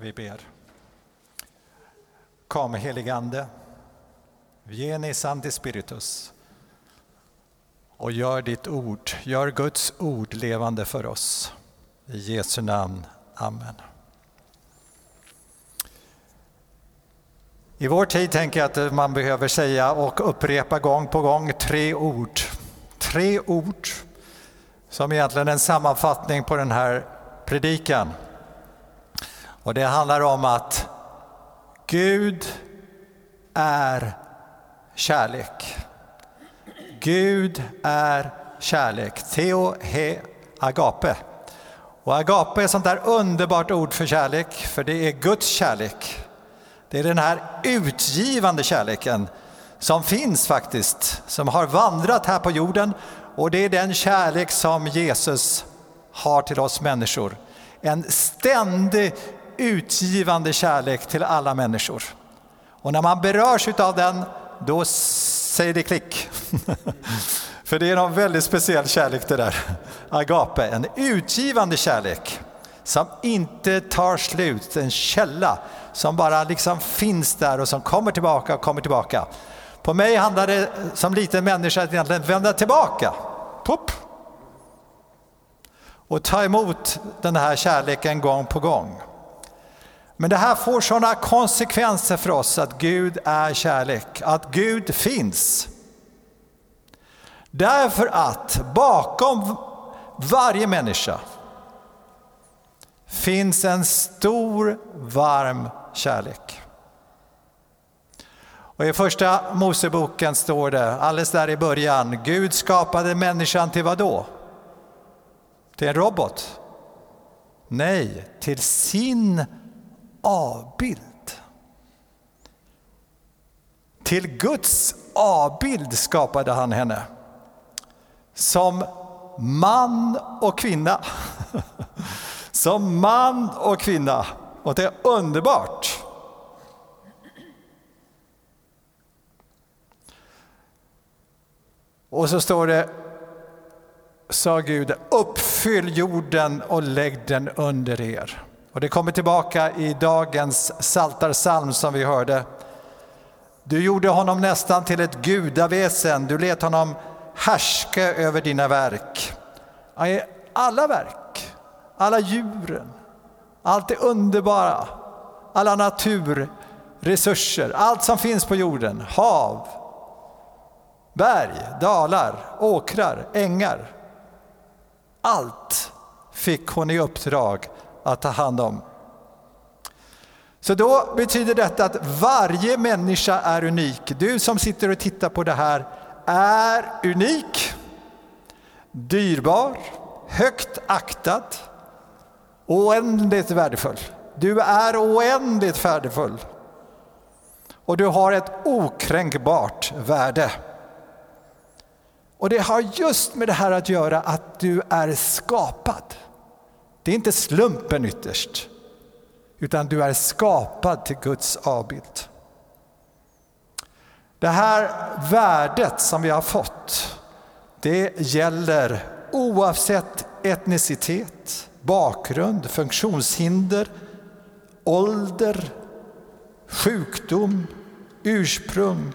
Vi ber. Kom heligande, Vieni Sancti Spiritus och gör ditt ord, gör Guds ord levande för oss. I Jesu namn. Amen. I vår tid tänker jag att man behöver säga och upprepa gång på gång tre ord. Tre ord som egentligen är en sammanfattning på den här predikan. Och det handlar om att Gud är kärlek. Gud är kärlek. Theo, he, agape. Och agape är ett sånt där underbart ord för kärlek, för det är Guds kärlek. Det är den här utgivande kärleken som finns faktiskt, som har vandrat här på jorden och det är den kärlek som Jesus har till oss människor. En ständig utgivande kärlek till alla människor. Och när man berörs av den, då säger det klick. För det är någon väldigt speciell kärlek det där. Agape, en utgivande kärlek som inte tar slut, en källa som bara liksom finns där och som kommer tillbaka och kommer tillbaka. På mig handlar det som liten människa att egentligen vända tillbaka. Pop. Och ta emot den här kärleken gång på gång. Men det här får sådana konsekvenser för oss att Gud är kärlek, att Gud finns. Därför att bakom varje människa finns en stor varm kärlek. Och I första Moseboken står det alldeles där i början, Gud skapade människan till vad då? Till en robot? Nej, till sin avbild. Till Guds avbild skapade han henne. Som man och kvinna. Som man och kvinna. Och det är underbart. Och så står det, sa Gud, uppfyll jorden och lägg den under er. Och det kommer tillbaka i dagens saltarsalm som vi hörde. Du gjorde honom nästan till ett gudaväsen, du lät honom härska över dina verk. Alla verk, alla djuren, allt det underbara, alla naturresurser, allt som finns på jorden, hav, berg, dalar, åkrar, ängar. Allt fick hon i uppdrag att ta hand om. Så då betyder detta att varje människa är unik. Du som sitter och tittar på det här är unik, dyrbar, högt aktad, oändligt värdefull. Du är oändligt värdefull. Och du har ett okränkbart värde. Och det har just med det här att göra att du är skapad. Det är inte slumpen ytterst, utan du är skapad till Guds avbild. Det här värdet som vi har fått, det gäller oavsett etnicitet, bakgrund, funktionshinder, ålder, sjukdom, ursprung,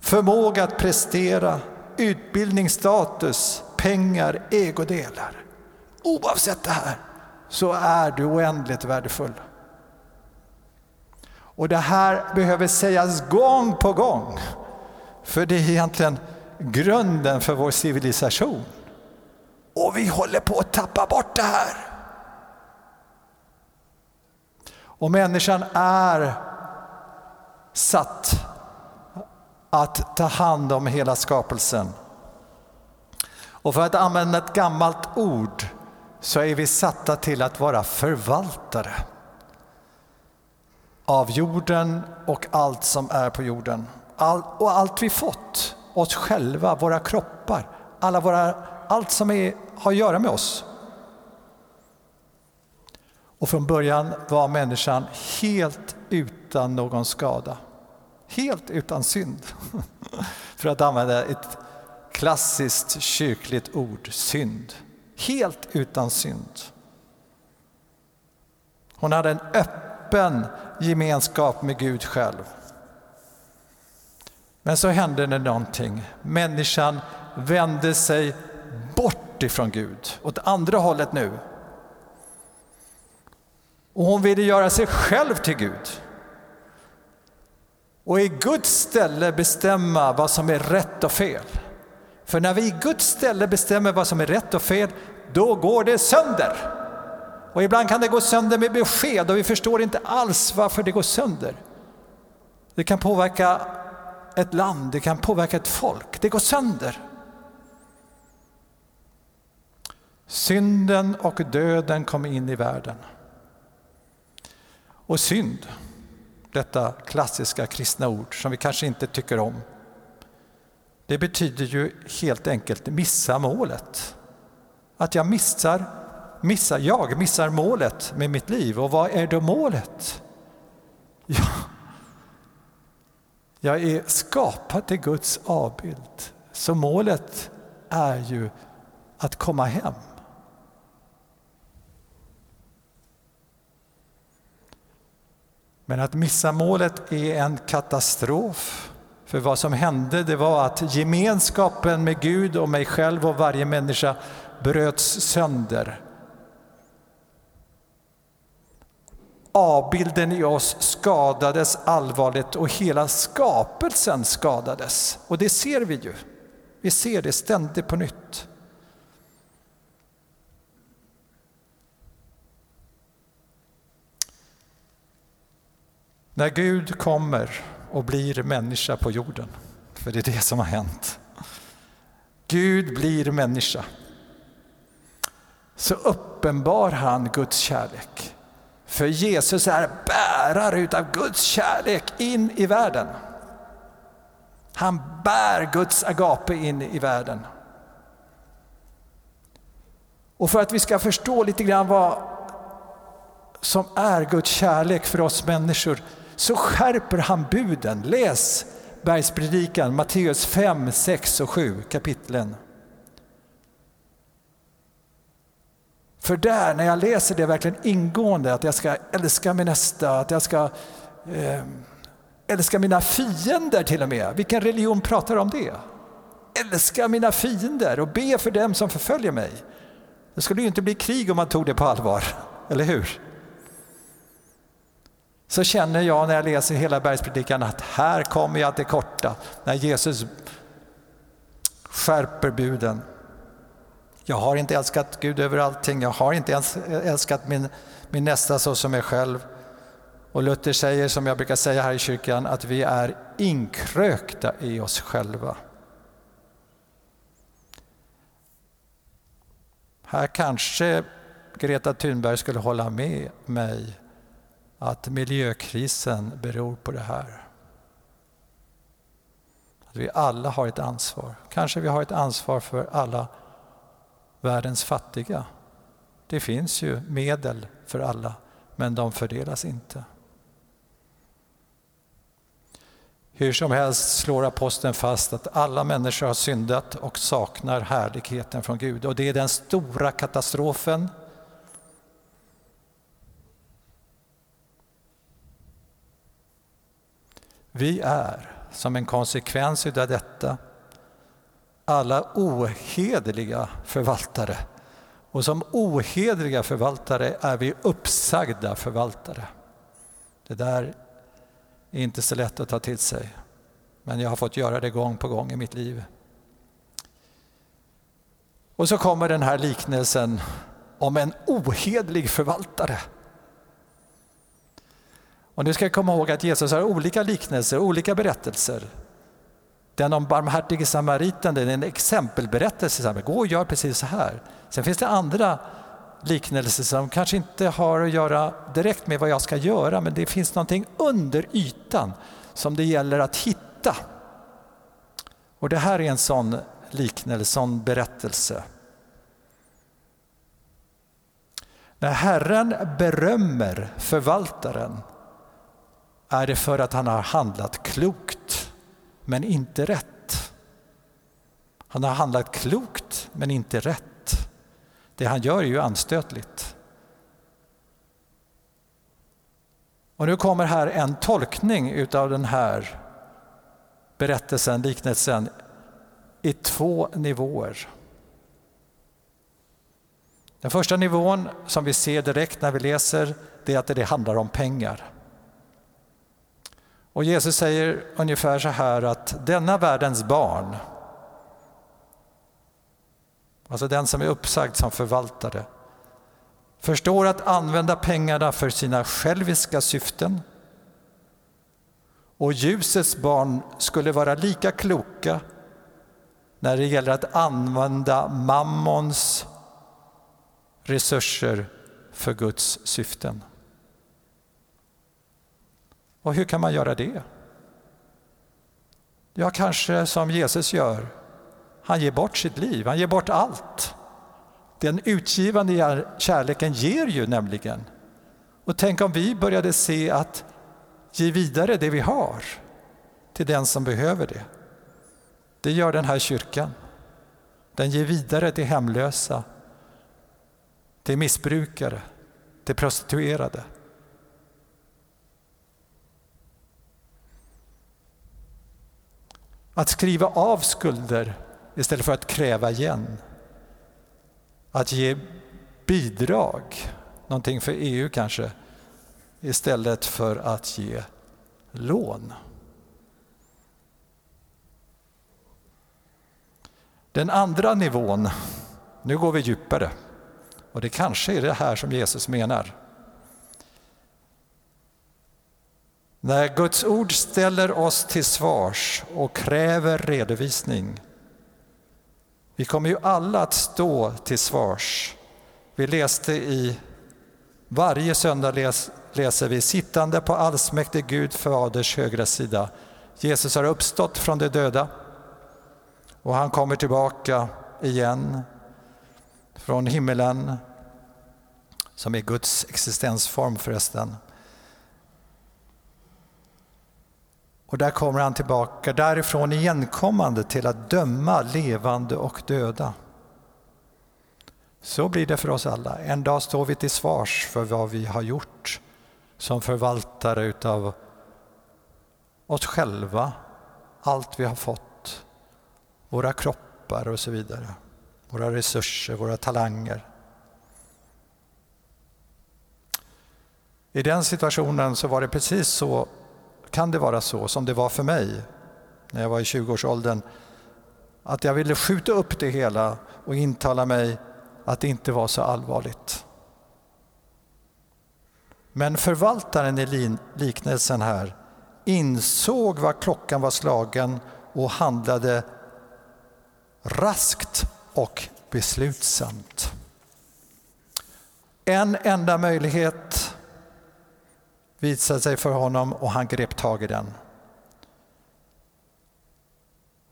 förmåga att prestera, utbildningsstatus, pengar, ägodelar. Oavsett det här så är du oändligt värdefull. Och det här behöver sägas gång på gång. För det är egentligen grunden för vår civilisation. Och vi håller på att tappa bort det här. Och människan är satt att ta hand om hela skapelsen. Och för att använda ett gammalt ord så är vi satta till att vara förvaltare av jorden och allt som är på jorden. All, och allt vi fått, oss själva, våra kroppar, alla våra, allt som är, har att göra med oss. Och från början var människan helt utan någon skada. Helt utan synd. För att använda ett klassiskt kyrkligt ord, synd helt utan synd. Hon hade en öppen gemenskap med Gud själv. Men så hände det någonting. Människan vände sig bort ifrån Gud, åt andra hållet nu. Och hon ville göra sig själv till Gud. Och i Guds ställe bestämma vad som är rätt och fel. För när vi i Guds ställe bestämmer vad som är rätt och fel, då går det sönder. Och ibland kan det gå sönder med besked och vi förstår inte alls varför det går sönder. Det kan påverka ett land, det kan påverka ett folk. Det går sönder. Synden och döden kom in i världen. Och synd, detta klassiska kristna ord som vi kanske inte tycker om, det betyder ju helt enkelt missa målet. Att jag missar, missar, jag missar målet med mitt liv. Och vad är då målet? Ja, jag är skapad till Guds avbild. Så målet är ju att komma hem. Men att missa målet är en katastrof. För vad som hände det var att gemenskapen med Gud och mig själv och varje människa bröts sönder. Avbilden i oss skadades allvarligt och hela skapelsen skadades. Och det ser vi ju. Vi ser det ständigt på nytt. När Gud kommer och blir människa på jorden, för det är det som har hänt. Gud blir människa. Så uppenbar han Guds kärlek. För Jesus är bärare utav Guds kärlek in i världen. Han bär Guds agape in i världen. Och för att vi ska förstå lite grann vad som är Guds kärlek för oss människor så skärper han buden. Läs Bergspredikan, Matteus 5, 6 och 7 kapitlen. För där, när jag läser det verkligen ingående, att jag ska älska min nästa, att jag ska eh, älska mina fiender till och med. Vilken religion pratar om det? Älska mina fiender och be för dem som förföljer mig. Det skulle ju inte bli krig om man tog det på allvar, eller hur? Så känner jag när jag läser hela bergspredikan att här kommer jag till korta, när Jesus skärper buden. Jag har inte älskat Gud över allting, jag har inte ens älskat min, min nästa så som mig själv. Och Luther säger, som jag brukar säga här i kyrkan, att vi är inkrökta i oss själva. Här kanske Greta Thunberg skulle hålla med mig att miljökrisen beror på det här. Att vi alla har ett ansvar. Kanske vi har ett ansvar för alla världens fattiga. Det finns ju medel för alla, men de fördelas inte. Hur som helst slår aposteln fast att alla människor har syndat och saknar härligheten från Gud. Och det är den stora katastrofen Vi är, som en konsekvens av detta, alla ohederliga förvaltare. Och som ohederliga förvaltare är vi uppsagda förvaltare. Det där är inte så lätt att ta till sig, men jag har fått göra det gång på gång i mitt liv. Och så kommer den här liknelsen om en ohedlig förvaltare. Och nu ska jag komma ihåg att Jesus har olika liknelser, olika berättelser. Den om barmhärtige samariten är en exempelberättelse. Gå och gör precis så här. Sen finns det andra liknelser som kanske inte har att göra direkt med vad jag ska göra men det finns någonting under ytan som det gäller att hitta. Och det här är en sån liknelse, sån berättelse. När Herren berömmer förvaltaren är det för att han har handlat klokt, men inte rätt. Han har handlat klokt, men inte rätt. Det han gör är ju anstötligt. Och nu kommer här en tolkning utav den här berättelsen, liknelsen, i två nivåer. Den första nivån som vi ser direkt när vi läser, det är att det handlar om pengar. Och Jesus säger ungefär så här att denna världens barn, alltså den som är uppsagd som förvaltare, förstår att använda pengarna för sina själviska syften. Och ljusets barn skulle vara lika kloka när det gäller att använda mammons resurser för Guds syften. Och hur kan man göra det? Ja, kanske som Jesus gör. Han ger bort sitt liv, han ger bort allt. Den utgivande kärleken ger ju nämligen. Och tänk om vi började se att ge vidare det vi har till den som behöver det. Det gör den här kyrkan. Den ger vidare till hemlösa, till missbrukare, till prostituerade. Att skriva av skulder istället för att kräva igen. Att ge bidrag, någonting för EU kanske, istället för att ge lån. Den andra nivån, nu går vi djupare. Och det kanske är det här som Jesus menar. När Guds ord ställer oss till svars och kräver redovisning. Vi kommer ju alla att stå till svars. Vi läste i varje söndag läs, läser vi sittande på allsmäktig Gud Faders högra sida. Jesus har uppstått från de döda och han kommer tillbaka igen från himmelen, som är Guds existensform förresten. Och där kommer han tillbaka, därifrån igenkommande till att döma levande och döda. Så blir det för oss alla. En dag står vi till svars för vad vi har gjort som förvaltare utav oss själva, allt vi har fått, våra kroppar och så vidare våra resurser, våra talanger. I den situationen så var det precis så, kan det vara så, som det var för mig när jag var i 20-årsåldern. Att jag ville skjuta upp det hela och intala mig att det inte var så allvarligt. Men förvaltaren i liknelsen här insåg vad klockan var slagen och handlade raskt och beslutsamt. En enda möjlighet visade sig för honom och han grep tag i den.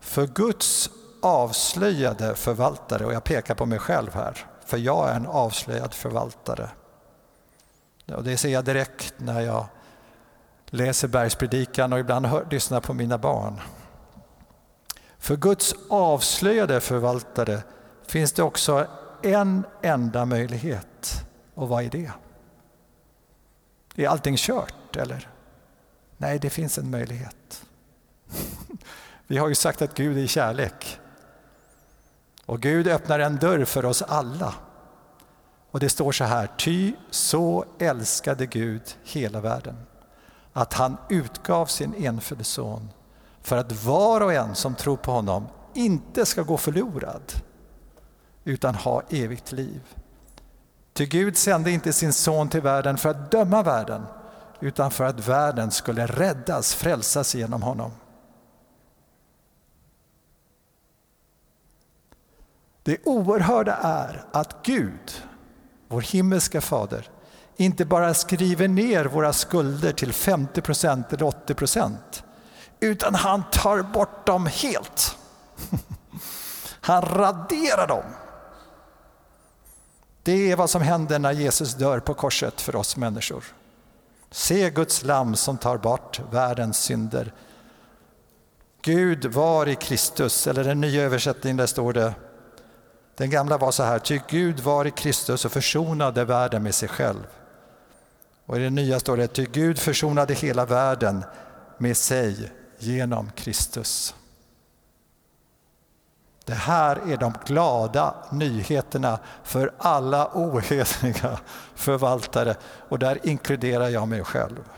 För Guds avslöjade förvaltare, och jag pekar på mig själv här, för jag är en avslöjad förvaltare. Och det ser jag direkt när jag läser bergspredikan och ibland hör, lyssnar på mina barn. För Guds avslöjade förvaltare finns det också en enda möjlighet. Och vad är det? Är allting kört eller? Nej, det finns en möjlighet. Vi har ju sagt att Gud är kärlek. Och Gud öppnar en dörr för oss alla. Och det står så här, ty så älskade Gud hela världen att han utgav sin enfödde son för att var och en som tror på honom inte ska gå förlorad utan ha evigt liv. Ty Gud sände inte sin son till världen för att döma världen utan för att världen skulle räddas, frälsas genom honom. Det oerhörda är att Gud, vår himmelska fader, inte bara skriver ner våra skulder till 50 procent eller 80 procent utan han tar bort dem helt. Han raderar dem. Det är vad som händer när Jesus dör på korset för oss människor. Se Guds lam som tar bort världens synder. Gud var i Kristus, eller den nya översättningen där står det, den gamla var så här, ty Gud var i Kristus och försonade världen med sig själv Och i den nya står det, ty Gud försonade hela världen med sig genom Kristus. Det här är de glada nyheterna för alla ohederliga förvaltare och där inkluderar jag mig själv.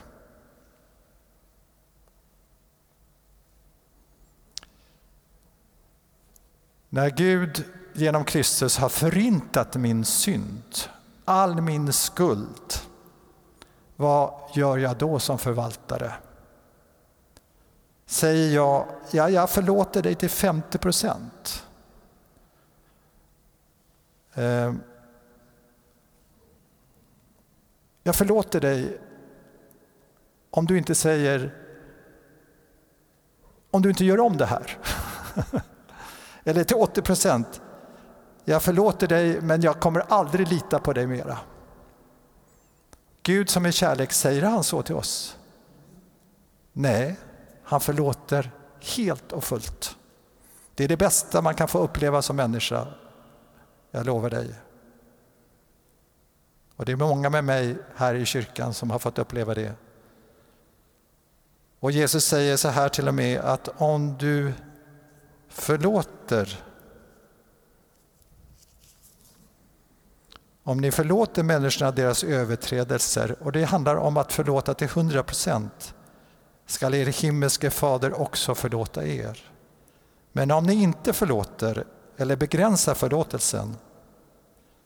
När Gud genom Kristus har förintat min synd, all min skuld, vad gör jag då som förvaltare? Säger jag, ja, jag förlåter dig till 50 procent. Eh, jag förlåter dig om du inte säger, om du inte gör om det här. Eller till 80 procent, jag förlåter dig men jag kommer aldrig lita på dig mera. Gud som är kärlek, säger han så till oss? Nej, han förlåter helt och fullt. Det är det bästa man kan få uppleva som människa. Jag lovar dig. Och det är många med mig här i kyrkan som har fått uppleva det. Och Jesus säger så här till och med att om du förlåter Om ni förlåter människorna deras överträdelser, och det handlar om att förlåta till 100 procent, skall er himmelske fader också förlåta er. Men om ni inte förlåter eller begränsar förlåtelsen,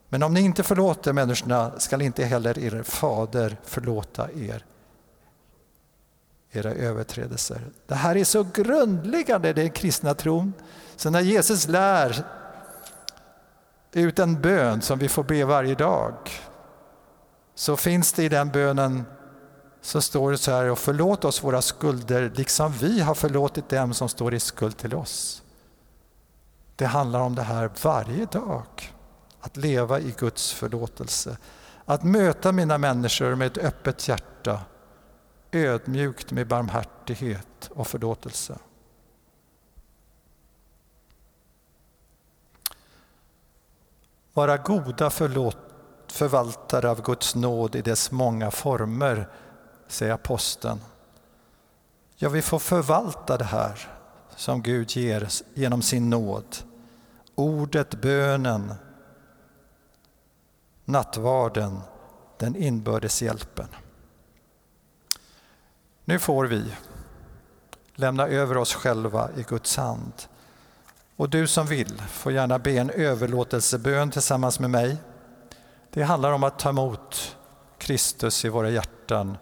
men om ni inte förlåter människorna skall inte heller er fader förlåta er era överträdelser. Det här är så grundläggande, den kristna tron. Så när Jesus lär ut en bön som vi får be varje dag så finns det i den bönen så står det så här, och förlåt oss våra skulder liksom vi har förlåtit dem som står i skuld till oss. Det handlar om det här varje dag, att leva i Guds förlåtelse. Att möta mina människor med ett öppet hjärta, ödmjukt med barmhärtighet och förlåtelse. Vara goda förlåt, förvaltare av Guds nåd i dess många former, säger aposteln. Ja, vi får förvalta det här som Gud ger genom sin nåd. Ordet, bönen, nattvarden, den inbördes hjälpen. Nu får vi lämna över oss själva i Guds hand och du som vill får gärna be en överlåtelsebön tillsammans med mig. Det handlar om att ta emot Kristus i våra hjärtan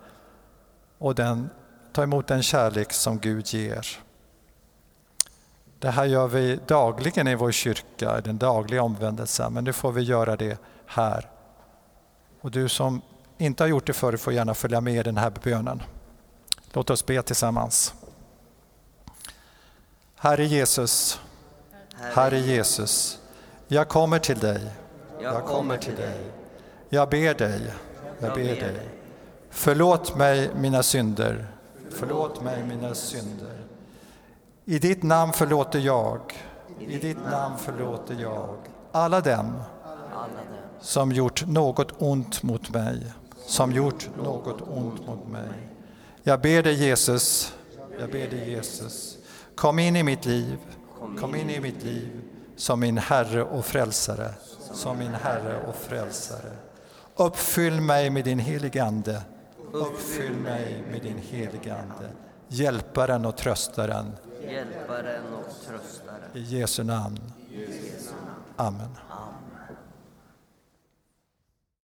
och den, ta emot den kärlek som Gud ger. Det här gör vi dagligen i vår kyrka, den dagliga omvändelsen, men nu får vi göra det här. Och du som inte har gjort det förr får gärna följa med i den här bönen. Låt oss be tillsammans. Herre Jesus, Herre Jesus, jag kommer till dig. Jag kommer till dig. Jag ber dig. Jag ber dig. Förlåt mig mina synder. Förlåt mig mina synder. I ditt namn förlåter jag. I ditt namn förlåter jag alla dem som gjort något ont mot mig. Som gjort något ont mot mig. Jag ber dig Jesus, jag ber dig Jesus, kom in i mitt liv. Kom in i mitt liv som min Herre och Frälsare, som min Herre och Frälsare. Uppfyll mig med din helige Ande. Uppfyll mig med din helige Ande. Hjälparen och tröstaren. Hjälparen och tröstaren. I Jesu namn. Amen.